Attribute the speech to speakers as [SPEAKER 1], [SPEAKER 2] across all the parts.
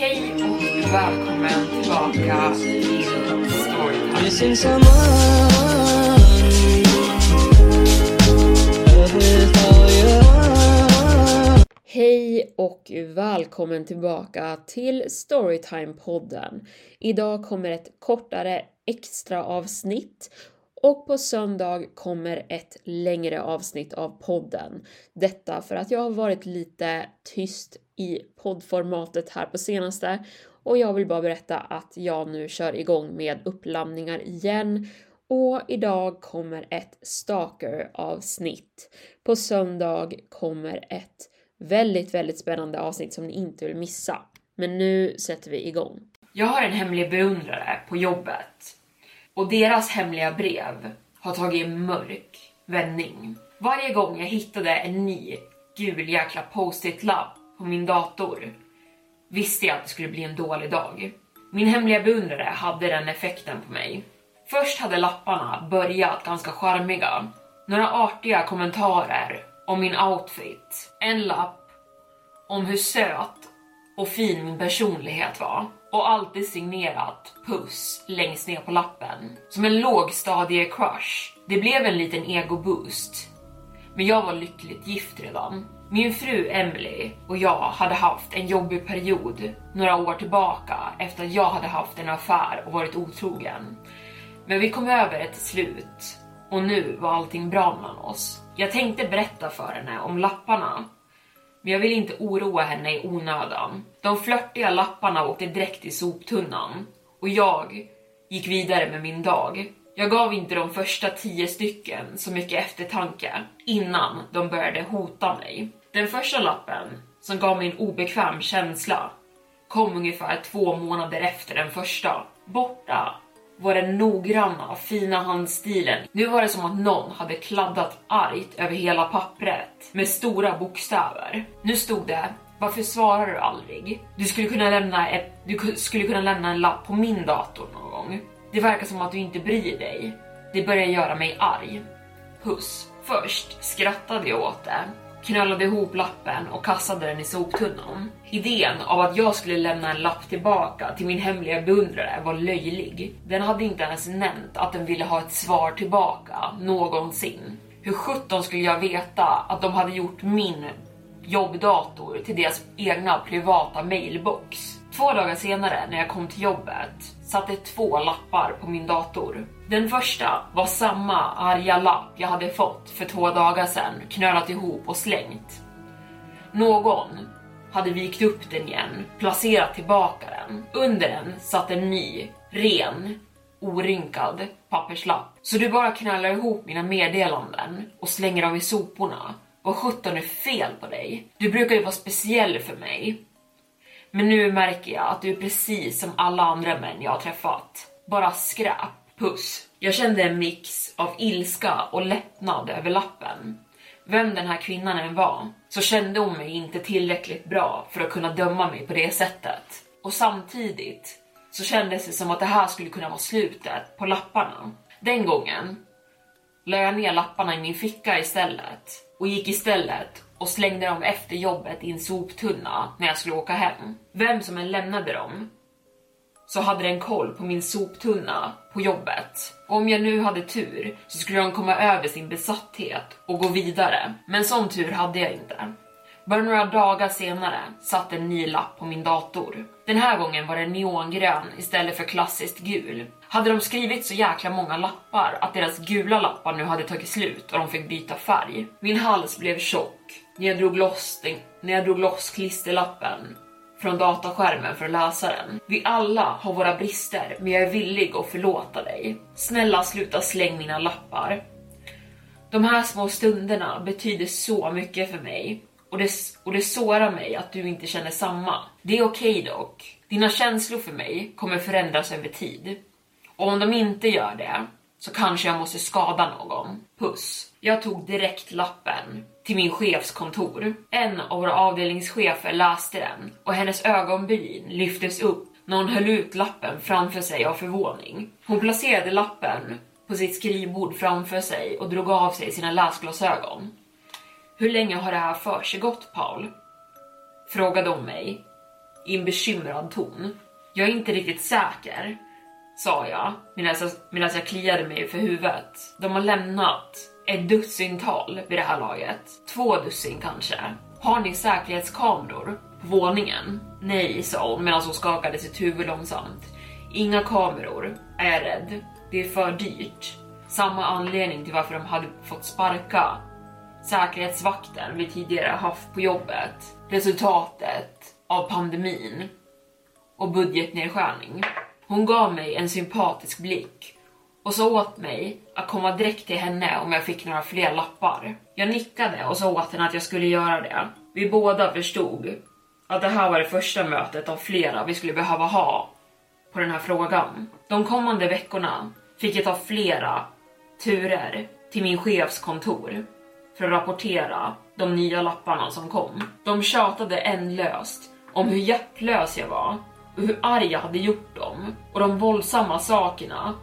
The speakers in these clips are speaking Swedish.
[SPEAKER 1] Hej och välkommen tillbaka till Storytime.
[SPEAKER 2] Hej och välkommen tillbaka till Storytime-podden. Idag kommer ett kortare extra avsnitt och på söndag kommer ett längre avsnitt av podden. Detta för att jag har varit lite tyst i poddformatet här på senaste och jag vill bara berätta att jag nu kör igång med uppladdningar igen och idag kommer ett stalker-avsnitt. På söndag kommer ett väldigt, väldigt spännande avsnitt som ni inte vill missa. Men nu sätter vi igång.
[SPEAKER 1] Jag har en hemlig beundrare på jobbet och deras hemliga brev har tagit en mörk vändning. Varje gång jag hittade en ny gul jäkla post-it-lapp på min dator visste jag att det skulle bli en dålig dag. Min hemliga beundrare hade den effekten på mig. Först hade lapparna börjat ganska charmiga. Några artiga kommentarer om min outfit. En lapp om hur söt och fin min personlighet var. Och alltid signerat puss längst ner på lappen. Som en lågstadie-crush. Det blev en liten ego-boost. Men jag var lyckligt gift redan. Min fru Emily och jag hade haft en jobbig period några år tillbaka efter att jag hade haft en affär och varit otrogen. Men vi kom över det till slut och nu var allting bra mellan oss. Jag tänkte berätta för henne om lapparna men jag ville inte oroa henne i onödan. De flörtiga lapparna åkte direkt i soptunnan och jag gick vidare med min dag. Jag gav inte de första tio stycken så mycket eftertanke innan de började hota mig. Den första lappen som gav mig en obekväm känsla kom ungefär två månader efter den första. Borta var den noggranna, fina handstilen. Nu var det som att någon hade kladdat argt över hela pappret med stora bokstäver. Nu stod det varför svarar du aldrig? Du skulle kunna lämna ett, du skulle kunna lämna en lapp på min dator någon gång. Det verkar som att du inte bryr dig. Det börjar göra mig arg. Puss. Först skrattade jag åt det, knölade ihop lappen och kastade den i soptunnan. Idén av att jag skulle lämna en lapp tillbaka till min hemliga beundrare var löjlig. Den hade inte ens nämnt att den ville ha ett svar tillbaka någonsin. Hur sjutton skulle jag veta att de hade gjort min jobbdator till deras egna privata mailbox? Två dagar senare när jag kom till jobbet satte två lappar på min dator. Den första var samma arga lapp jag hade fått för två dagar sedan, knölat ihop och slängt. Någon hade vikt upp den igen, placerat tillbaka den. Under den satt en ny, ren, orynkad papperslapp. Så du bara knallar ihop mina meddelanden och slänger dem i soporna. Vad sjutton är fel på dig? Du brukar ju vara speciell för mig. Men nu märker jag att du är precis som alla andra män jag har träffat. Bara skräp. Puss. Jag kände en mix av ilska och lättnad över lappen. Vem den här kvinnan än var, så kände hon mig inte tillräckligt bra för att kunna döma mig på det sättet. Och samtidigt så kändes det som att det här skulle kunna vara slutet på lapparna. Den gången la jag ner lapparna i min ficka istället och gick istället och slängde dem efter jobbet i en soptunna när jag skulle åka hem. Vem som än lämnade dem så hade den koll på min soptunna på jobbet. Och om jag nu hade tur så skulle de komma över sin besatthet och gå vidare. Men sån tur hade jag inte. Bara några dagar senare satt en ny lapp på min dator. Den här gången var den neongrön istället för klassiskt gul. Hade de skrivit så jäkla många lappar att deras gula lappar nu hade tagit slut och de fick byta färg. Min hals blev tjock när jag drog loss, den, när jag drog loss klisterlappen från dataskärmen för att läsa den. Vi alla har våra brister, men jag är villig att förlåta dig. Snälla sluta släng mina lappar. De här små stunderna betyder så mycket för mig och det, och det sårar mig att du inte känner samma. Det är okej okay dock. Dina känslor för mig kommer förändras över tid. Och om de inte gör det så kanske jag måste skada någon. Puss. Jag tog direkt lappen till min chefs kontor. En av våra avdelningschefer läste den och hennes ögonbryn lyftes upp när hon höll ut lappen framför sig av förvåning. Hon placerade lappen på sitt skrivbord framför sig och drog av sig sina läsglasögon. Hur länge har det här för sig gått, Paul? Frågade hon mig i en bekymrad ton. Jag är inte riktigt säker, sa jag medan jag, medan jag kliade mig för huvudet. De har lämnat ett dussintal vid det här laget. Två dussin kanske. Har ni säkerhetskameror på våningen? Nej, sa hon medan hon skakade sitt huvud långsamt. Inga kameror, är jag rädd. Det är för dyrt. Samma anledning till varför de hade fått sparka säkerhetsvakten vi tidigare haft på jobbet. Resultatet av pandemin och budgetnedskärning. Hon gav mig en sympatisk blick och sa åt mig att komma direkt till henne om jag fick några fler lappar. Jag nickade och sa åt henne att jag skulle göra det. Vi båda förstod att det här var det första mötet av flera vi skulle behöva ha på den här frågan. De kommande veckorna fick jag ta flera turer till min chefs kontor för att rapportera de nya lapparna som kom. De tjatade ändlöst om hur hjärtlös jag var och hur arg jag hade gjort dem och de våldsamma sakerna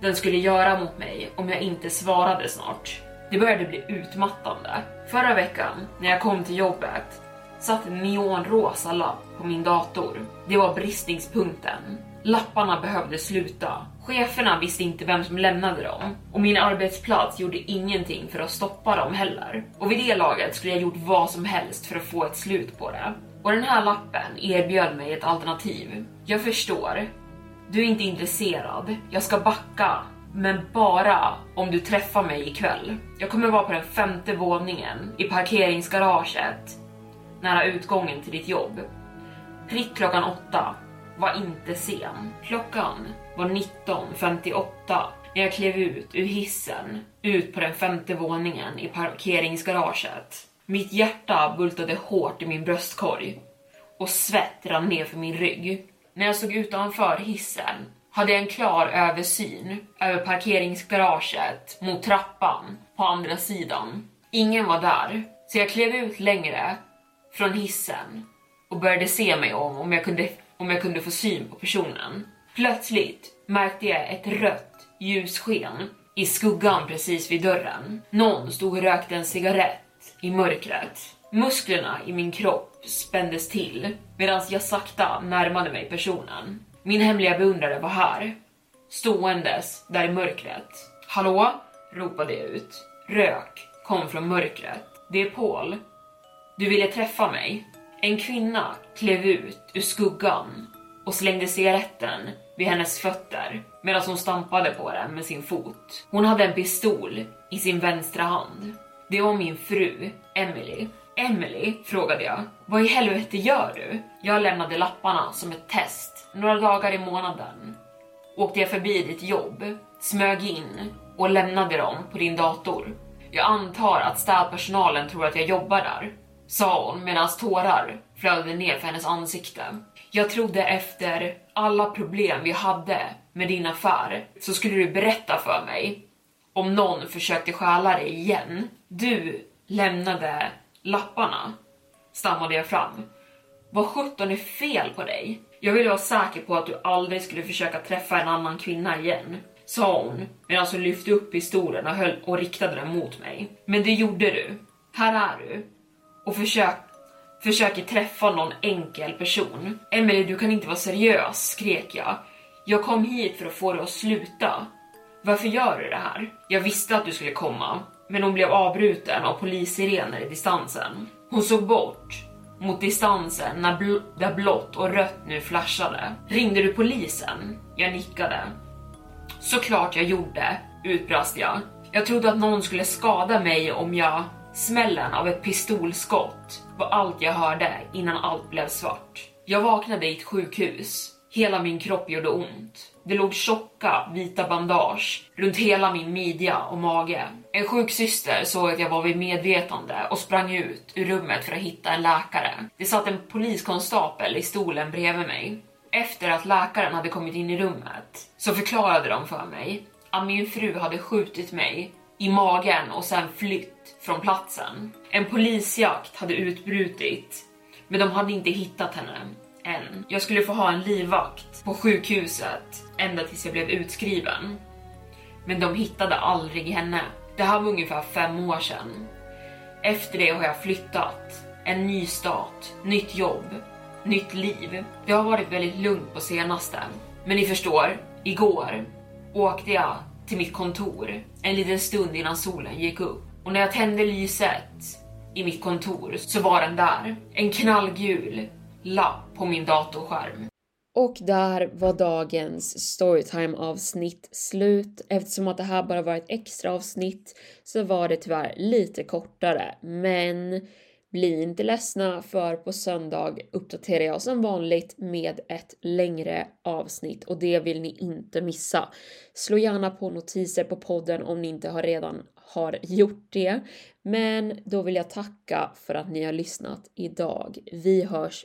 [SPEAKER 1] den skulle göra mot mig om jag inte svarade snart. Det började bli utmattande. Förra veckan när jag kom till jobbet satt en neonrosa lapp på min dator. Det var bristningspunkten. Lapparna behövde sluta. Cheferna visste inte vem som lämnade dem och min arbetsplats gjorde ingenting för att stoppa dem heller. Och vid det laget skulle jag gjort vad som helst för att få ett slut på det. Och den här lappen erbjöd mig ett alternativ. Jag förstår. Du är inte intresserad. Jag ska backa. Men bara om du träffar mig ikväll. Jag kommer vara på den femte våningen i parkeringsgaraget nära utgången till ditt jobb. Prick klockan åtta. Var inte sen. Klockan var 19.58 när jag klev ut ur hissen ut på den femte våningen i parkeringsgaraget. Mitt hjärta bultade hårt i min bröstkorg och svett rann ner för min rygg. När jag såg utanför hissen hade jag en klar översyn över parkeringsgaraget mot trappan på andra sidan. Ingen var där, så jag klev ut längre från hissen och började se mig om om jag kunde, om jag kunde få syn på personen. Plötsligt märkte jag ett rött ljussken i skuggan precis vid dörren. Någon stod och rökte en cigarett i mörkret. Musklerna i min kropp spändes till medan jag sakta närmade mig personen. Min hemliga beundrare var här, ståendes där i mörkret. Hallå? ropade jag ut. Rök kom från mörkret. Det är Paul. Du ville träffa mig? En kvinna klev ut ur skuggan och slängde cigaretten vid hennes fötter medan hon stampade på den med sin fot. Hon hade en pistol i sin vänstra hand. Det var min fru, Emily. Emily, frågade jag. Vad i helvete gör du? Jag lämnade lapparna som ett test. Några dagar i månaden åkte jag förbi ditt jobb, smög in och lämnade dem på din dator. Jag antar att städpersonalen tror att jag jobbar där, sa hon medan tårar flödade ner för hennes ansikte. Jag trodde efter alla problem vi hade med din affär så skulle du berätta för mig om någon försökte stjäla dig igen. Du lämnade lapparna, stammade jag fram. Vad sjutton är fel på dig? Jag ville vara säker på att du aldrig skulle försöka träffa en annan kvinna igen, sa hon medan hon lyfte upp pistolen och, höll och riktade den mot mig. Men det gjorde du. Här är du. Och försök, försöker träffa någon enkel person. Emily, du kan inte vara seriös, skrek jag. Jag kom hit för att få dig att sluta. Varför gör du det här? Jag visste att du skulle komma, men hon blev avbruten av polissirener i distansen. Hon såg bort mot distansen när bl där blått och rött nu flashade. Ringde du polisen? Jag nickade. Såklart jag gjorde, utbrast jag. Jag trodde att någon skulle skada mig om jag... Smällen av ett pistolskott var allt jag hörde innan allt blev svart. Jag vaknade i ett sjukhus. Hela min kropp gjorde ont. Det låg tjocka vita bandage runt hela min midja och mage. En sjuksyster såg att jag var vid medvetande och sprang ut ur rummet för att hitta en läkare. Det satt en poliskonstapel i stolen bredvid mig. Efter att läkaren hade kommit in i rummet så förklarade de för mig att min fru hade skjutit mig i magen och sen flytt från platsen. En polisjakt hade utbrutit, men de hade inte hittat henne än. Jag skulle få ha en livvakt på sjukhuset ända tills jag blev utskriven. Men de hittade aldrig henne. Det här var ungefär fem år sedan. Efter det har jag flyttat, en ny stat, nytt jobb,
[SPEAKER 3] nytt liv. Det har varit väldigt lugnt på senaste. Men ni förstår, igår åkte jag till mitt kontor en liten stund innan solen gick upp. Och när jag tände lyset i mitt kontor så var den där. En knallgul lapp på min datorskärm.
[SPEAKER 1] Och där var dagens storytime avsnitt slut. Eftersom att det här bara var ett extra avsnitt så var det tyvärr lite kortare. Men bli inte ledsna för på söndag uppdaterar jag som vanligt med ett längre avsnitt och det vill ni inte missa. Slå gärna på notiser på podden om ni inte har redan har gjort det. Men då vill jag tacka för att ni har lyssnat idag. Vi hörs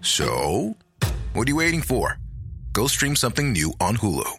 [SPEAKER 4] So, what are you waiting for? Go stream something new on Hulu.